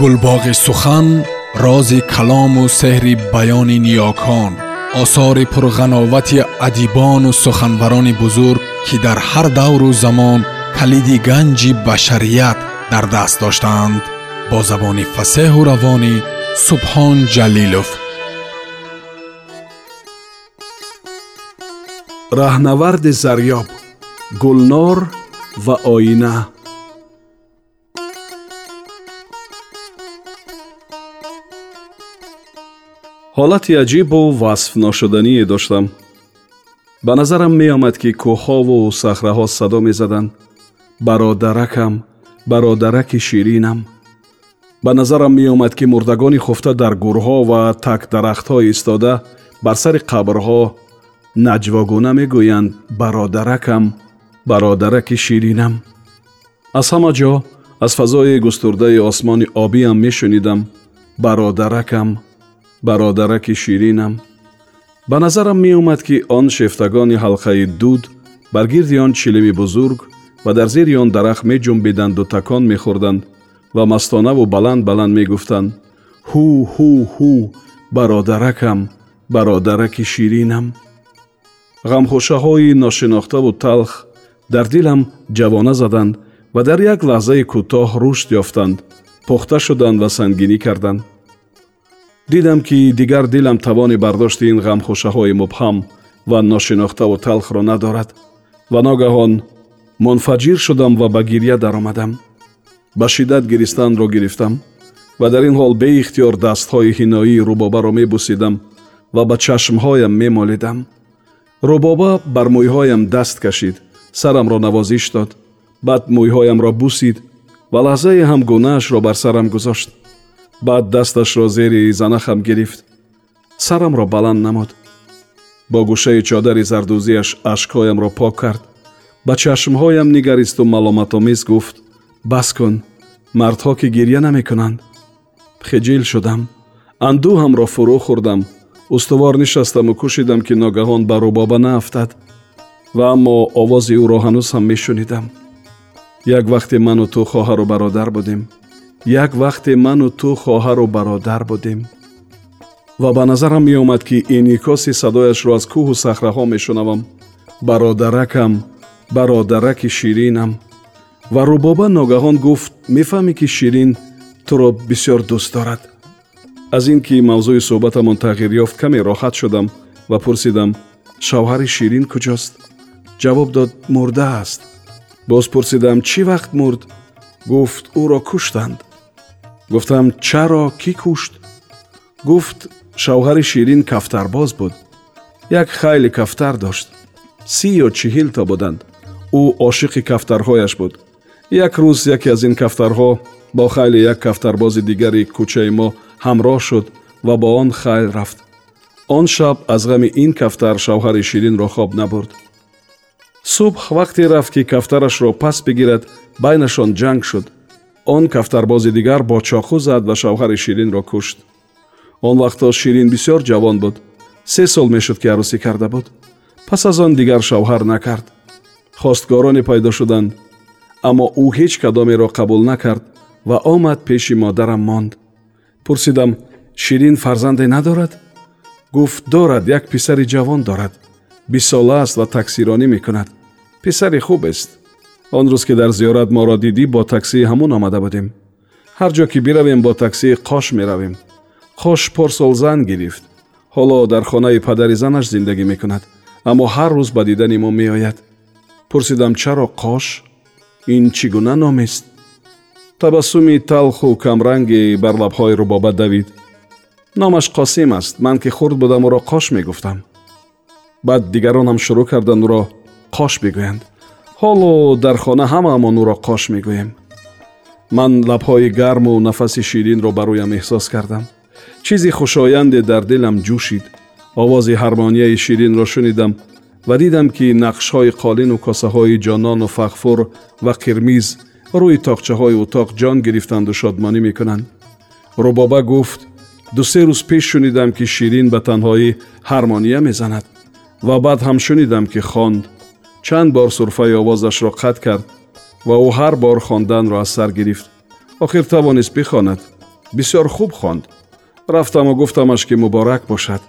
гулбоғи сухан рози калому сеҳри баёни ниёкон осори пурғановати адибону суханбарони бузург ки дар ҳар давру замон калиди ганҷи башарият дар даст доштаанд бо забони фасеҳу равонӣ субҳон ҷалилов раҳнаварди зарёб гулнор ва оина Ҳолати аҷибу васфношудание доштам. Ба назарам меомад ки кӯҳҳову сахраҳо садо мезаданд. Бародаракам бародараки ширинам. Ба назарам меомад ки мурдагони хуфта дар гурҳо ва такдарахтҳо истода бар сари қабрҳо наҷвогуна мегӯянд бародаракам бародараки ширинам аз ҳама ҷо аз фазои густурдаи осмони обиам мешунидам бародаракам бародараки ширинам. Ба назарам меомад ки он шефтагони ҳалқаи дуд бар гирди он чилими бузург ва дар зери он дарахт меҷунбиданду такон мехӯрданд ва мастонаву баланд баланд мегуфтанд. Ҳу ҳу ҳу бародаракам бародараки ширинам ғамхушаҳои ношинохтаву талх дар дилам ҷавона заданд ва дар як лаҳзаи кӯтоҳ рушд ёфтанд пухта шуданд ва сангинӣ карданд дидам ки дигар дилам тавони бардошти ин ғамхушаҳои мубҳам ва ношинохтаву талхро надорад. Ва ногаҳон мунфаҷир шудам ва ба гирья даромадам. Ба шиддат гиристанро гирифтам ва дар ин ҳол беихтиёр дастҳои ҳиноии рӯбобаро мебусидам ва ба чашмҳоям мемолидам. Рӯбоба бар мӯйҳоям даст кашид сарамро навозиш дод. Баъд мӯйҳоямро бусид ва лаҳзае ҳам гунаашро бар сарам гузошт баъд дасташро зери занахам гирифт. Сарамро баланд намуд. Бо гӯшаи чодари зардӯзиаш ашкҳоямро пок кард. Ба чашмҳоям нигаристу маломатомез гуфт. Бас кун мардҳо ки гирья намекунанд. Хиҷил шудам. Андӯҳамро фурӯ хӯрдам. Устувор нишастаму кӯшидам ки ногаҳон ба рӯбоба наафтад ва аммо овози ӯро ҳанӯз ҳам мешунидам. Як вақте ману ту хоҳару бародар будем як вақте ману ту хоҳару бародар будем. Ва ба назарам меомад ки инъикоси садояшро аз кӯҳу сахраҳо мешунавам. Бародаракам бародараки ширинам. Ва рӯбоба ногаҳон гуфт мефаҳмӣ ки ширин туро бисёр дӯст дорад аз ин ки мавзӯи суҳбатамон тағйир ёфт каме роҳат шудам ва пурсидам шавҳари ширин куҷост? Ҷавоб дод мурдааст боз пурсидам чӣ вақт мурд? Гуфт ӯро куштанд гуфтам чаро кӣ кушт гуфт шавҳари ширин кафтарбоз буд як хайли кафтар дошт си ё чиҳил то буданд ӯ ошиқи кафтарҳояш буд як рӯз яке аз ин кафтарҳо бо хайли як кафтарбози дигари кӯчаи мо ҳамроҳ шуд ва бо он хайл рафт он шаб аз ғами ин кафтар шавҳари ширинро хоб набурд субҳ вақте рафт ки кафтарашро пас бигирад байнашон ҷанг шуд он кафтарбози дигар бо чоқӯ зад ва шавҳари ширинро кушт он вақтҳо ширин бисёр ҷавон буд се сол мешуд ки арӯсӣ карда буд пас аз он дигар шавҳар накард хостгороне пайдо шуданд аммо ӯ ҳеҷ кадомеро қабул накард ва омад пеши модарам монд пурсидам ширин фарзанде надорад гуфт дорад як писари ҷавон дорад бисола аст ва таксиронӣ мекунад писари хубест он рӯз ки дар зиёрат моро дидӣ бо таксии ҳамун омада будем ҳар ҷо ки биравем бо таксии qosh меравем qosh порсол зан гирифт ҳоло дар хонаи падари занаш зиндагӣ мекунад аммо ҳар рӯз ба дидани мо меояд пурсидам чаро qosh ин чӣ гуна номест табассуми талху камранге бар лабҳои рубоба давид номаш қосим аст ман ки хурд будам ӯро qosh мегуфтам баъд дигаронам шурӯъ карданд ӯро qosh бигӯянд ҳоло дар хона ҳамаамон ӯро qosh мегӯем. Ман лабҳои гарму нафаси ширинро ба рӯям эҳсос кардам. Чизи хушоянде дар дилам ҷӯшид. Овози ҳармонияи ширинро шунидам ва дидам ки нақшҳои қолину косаҳои ҷонону фахфур ва қирмиз рӯи тоқчаҳои утоқ ҷон гирифтанду шодмонӣ мекунанд. Рӯбоба гуфт дусе рӯз пеш шунидам ки ширин ба танҳоӣ ҳармония мезанад ва баъд ҳам шунидам ки хонд чанд бор сурфаи овозашро қатъ кард ва ӯ ҳар бор хонданро аз сар гирифт охир тавонист бихонад бисёр хуб хонд рафтаму гуфтамаш ки муборак бошад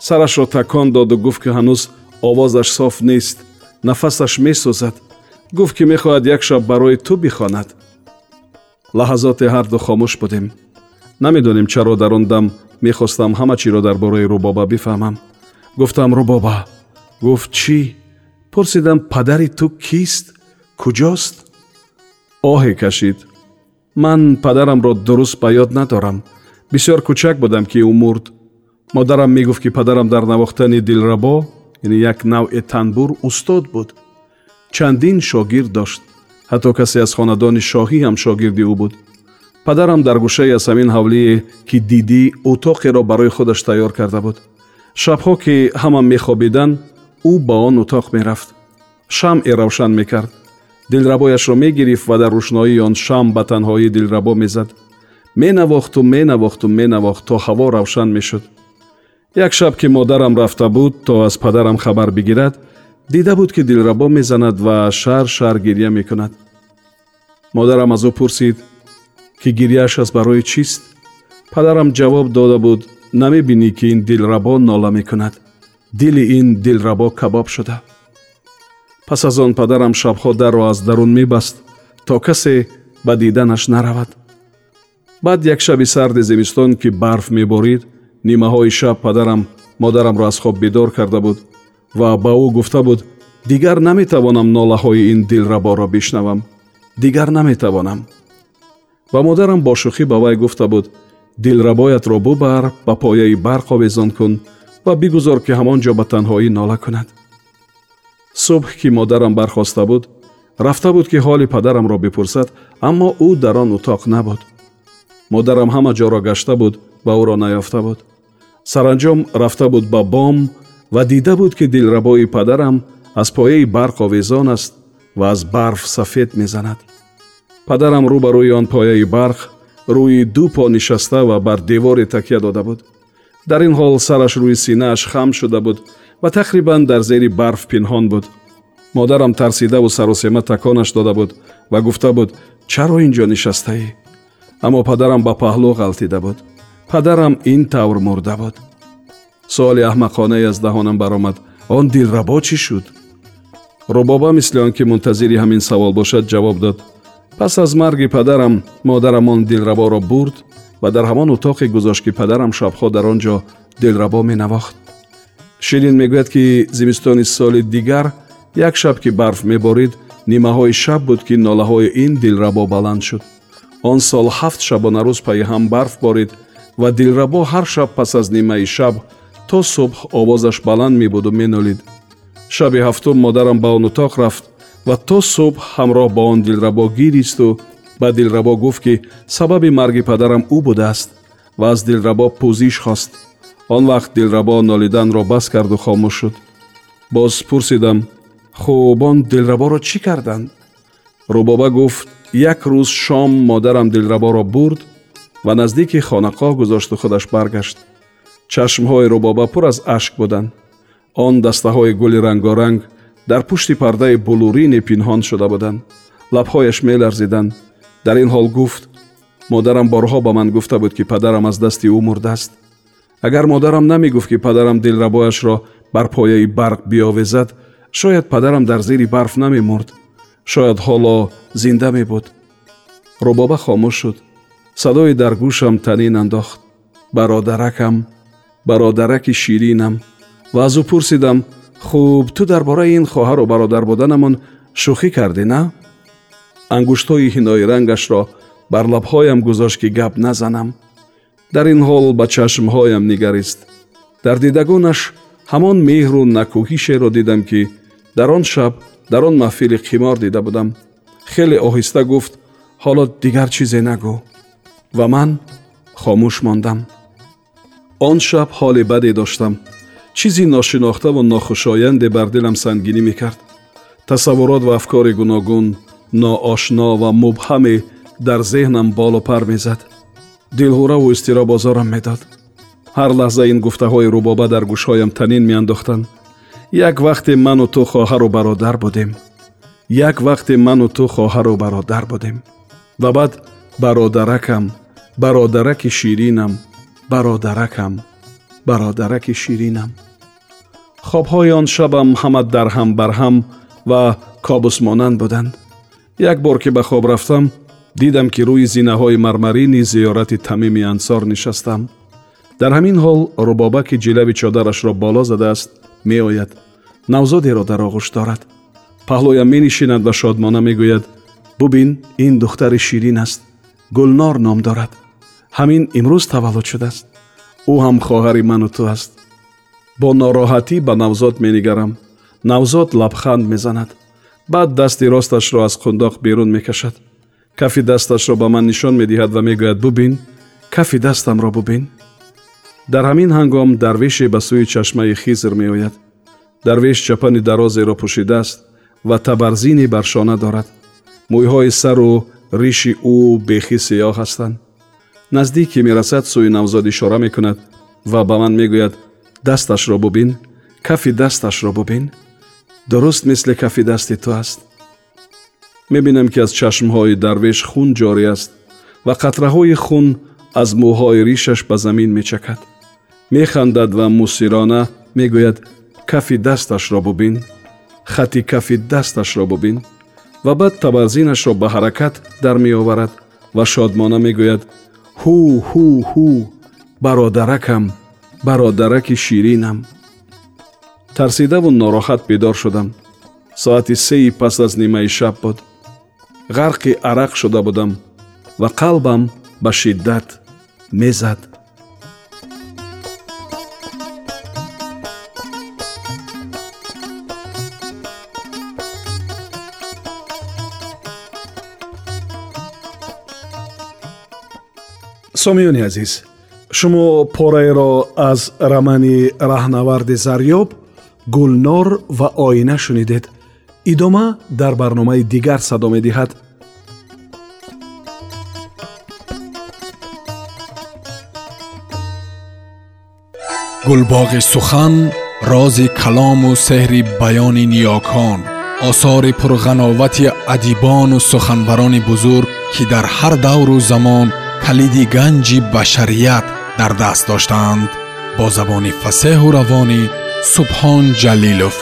сарашро такон доду гуфт ки ҳанӯз овозаш соф нест нафасаш месӯзад гуфт ки мехоҳад як шаб барои ту бихонад лаҳазоте ҳарду хомӯш будем намедонем чаро дар он дам мехостам ҳама чиро дар бораи рубоба бифаҳмам гуфтам рубоба гуфт чӣ пурсидам падари ту кист куҷост оҳе кашид ман падарамро дуруст ба ёд надорам бисёр кӯчак будам ки ӯ мурд модарам мегуфт ки падарам дар навохтани дилрабо яъне як навъе танбур устод буд чандин шогирд дошт ҳатто касе аз хонадони шоҳӣ ҳам шогирди ӯ буд падарам дар гӯшае аз ҳамин ҳавлие ки дидӣ утоқеро барои худаш тайёр карда буд шабҳо ки ҳама мехобиданд ӯ ба он утоқ мерафт шамъе равшан мекард дилрабояшро мегирифт ва дар рӯшноии он шам ба танҳоӣ дилрабо мезад менавохту менавохту менавохт то ҳаво равшан мешуд як шаб ки модарам рафта буд то аз падарам хабар бигирад дида буд ки дилрабо мезанад ва шар шар гирья мекунад модарам аз ӯ пурсид ки гирьяашас барои чист падарам ҷавоб дода буд намебинӣ ки ин дилрабо нола мекунад дили ин дилрабо кабоб шуда. Пас аз он падарам шабҳо дарро аз дарун мебаст то касе ба диданаш наравад. Баъд як шаби сарди зимистон ки барф меборид нимаҳои шаб падарам модарамро аз хоб бедор карда буд ва ба ӯ гуфта буд дигар наметавонам нолаҳои ин дилраборо бишнавам. Дигар наметавонам ва модарам бо шӯхӣ ба вай гуфта буд дилрабоятро бубар ба пояи барқ овезон кун ва бигузор ки ҳамон ҷо ба танҳоӣ нола кунад. Субҳ ки модарам бархоста буд рафта буд ки ҳоли падарамро бипурсад аммо ӯ дар он утоқ набуд. Модарам ҳама ҷоро гашта буд ва ӯро наёфта буд. Саранҷом рафта буд ба бом ва дида буд ки дилрабои падарам аз пояи барқ овезон аст ва аз барф сафед мезанад. Падарам рӯ ба рӯи он пояи барқ рӯи ду по нишаста ва бар деворе такя дода буд дар ин ҳол сараш рӯи синааш хам шуда буд ва тақрибан дар зери барф пинҳон буд. Модарам тарсидаву сарусема таконаш дода буд ва гуфта буд чаро ин ҷо нишастаӣ? Аммо падарам ба паҳлӯ ғалтида буд. Падарам ин тавр мурда буд. Суоли аҳмақонае аздаҳонам баромад. Он дилрабо чӣ шуд. Рубоба мисли он ки мунтазири ҳамин савол бошад ҷавоб дод. Пас аз марги падарам модарам он дилраборо бурд ва дар ҳамон утоқе гузошт ки падарам шабҳо дар он ҷо дилрабо менавохт. Ширин мегӯяд ки зимистони соли дигар як шаб ки барф меборид нимаҳои шаб буд ки нолаҳои ин дилрабо баланд шуд. Он сол ҳафт шабонарӯз пайи ҳам барф борид ва дилрабо ҳар шаб пас аз нимаи шаб то субҳ овозаш баланд мебуду менолид. Шаби ҳафтум модарам ба он утоқ рафт ва то субҳ ҳамроҳ ба он дилрабо гир исту ба дилрабо гуфт ки сабаби марги падарам ӯ будааст ва аз дилрабо пӯзиш хост. Он вақт дилрабо нолиданро бас карду хомӯш шуд. Боз пурсидам хуб он дилраборо чӣ карданд рубоба гуфт як рӯз шом модарам дилраборо бурд ва наздики хонақоҳ гузошту худаш баргашт. Чашмҳои рубоба пур аз ашк буданд. Он дастаҳои гули рангоранг дар пушти пардаи булурине пинҳон шуда буданд. Лабҳояш меларзиданд дар ин ҳол гуфт модарам борҳо ба ман гуфта буд ки падарам аз дасти ӯ мурдааст агар модарам намегуфт ки падарам дилрабояшро бар пояи барқ биёвезад шояд падарам дар зери барф намемурд шояд ҳоло зинда мебуд рубоба хомӯш шуд садои дар гӯшам танин андохт бародаракам бародараки ширинам ва аз ӯ пурсидам хуб ту дар бораи ин хоҳару бародар буданамон шӯхӣ кардӣ на ангуштҳои ҳиноирангашро бар лабҳоям гузошт ки гап назанам. Дар ин ҳол ба чашмҳоям нигарист. Дар дидагонаш ҳамон меҳру накӯҳишеро дидам ки дар он шаб дар он маҳфили қимор дида будам. Хеле оҳиста гуфт ҳоло дигар чизе нагӯ ва ман хомӯш мондам. Он шаб ҳоли баде доштам. Чизи ношинохтаву нохушоянде бар дилам сангинӣ мекард. Тасаввурот ва афкори гуногун ноошно ва мубҳаме дар зеҳнам болу пар мезад дилҳураву изтироб озорам медод. Ҳар лаҳза ин гуфтаҳои рубоба дар гӯшҳоям танин меандохтанд. Як вақте ману ту хоҳару бародар будем. Як вақте ману ту хоҳару бародар будем. Ва баъд бародаракам бародараки ширинам бародаракам бародараки ширинам. Хобҳои он шабам ҳама дарҳам барҳам ва кобусмонанд буданд як бор ки ба хоб рафтам дидам ки рӯи зинаҳои мармарини зиёрати тамими ансор нишастам. Дар ҳамин ҳол рубоба ки ҷилави чодарашро боло задааст меояд навзодеро дар оғӯш дорад паҳлӯям менишинад ва шодмона мегӯяд бубин ин духтари ширин аст гулнор ном дорад. Ҳамин имрӯз таваллуд шудааст. Ӯ ҳам хоҳари ману ту аст. Бо нороҳатӣ ба навзод менигарам. Навзод лабханд мезанад баъд дасти росташро аз қундоқ берун мекашад. Кафи дасташро ба ман нишон медиҳад ва мегӯяд бубин кафи дастамро бубин дар ҳамин ҳангом дарвеше ба сӯи чашмаи хизр меояд. Дарвеш чапани дарозеро пӯшидааст ва табарзини бар шона дорад. Мӯйҳои сару риши ӯ бехи сиёҳ ҳастанд. Наздик ки мерасад сӯи навзод ишора мекунад ва ба ман мегӯяд дасташро бубин кафи дасташро бубин дуруст мисли кафи дасти ту аст. Мебинам ки аз чашмҳои дарвеш хун ҷорӣ аст ва қатраҳои хун аз мӯҳои ришаш ба замин мечакад. Механдад ва мусирона мегӯяд кафи дасташро бубин хати кафи дасташро бубин ва баъд табарзинашро ба ҳаракат дар меоварад ва шодмона мегӯяд ҳу ҳу ҳу бародаракам бародараки ширинам тарсидаву нороҳат бедор шудам. Соати сеи пас аз нимаи шаб буд. Ғарқи арақ шуда будам ва қалбам ба шиддат мезад. Сомиёни азиз шумо пораеро аз рамани раҳнаварди зарёб гулнор ва оина шунидед идома дар барномаи дигар садо медиҳад гулбоғи сухан рози калому сеҳри баёни ниёкон осори пурғановати адибону суханбарони бузург ки дар ҳар давру замон калиди ганҷи башарият дар даст доштаанд бо забони фасеҳу равонӣ Subhan Jalilov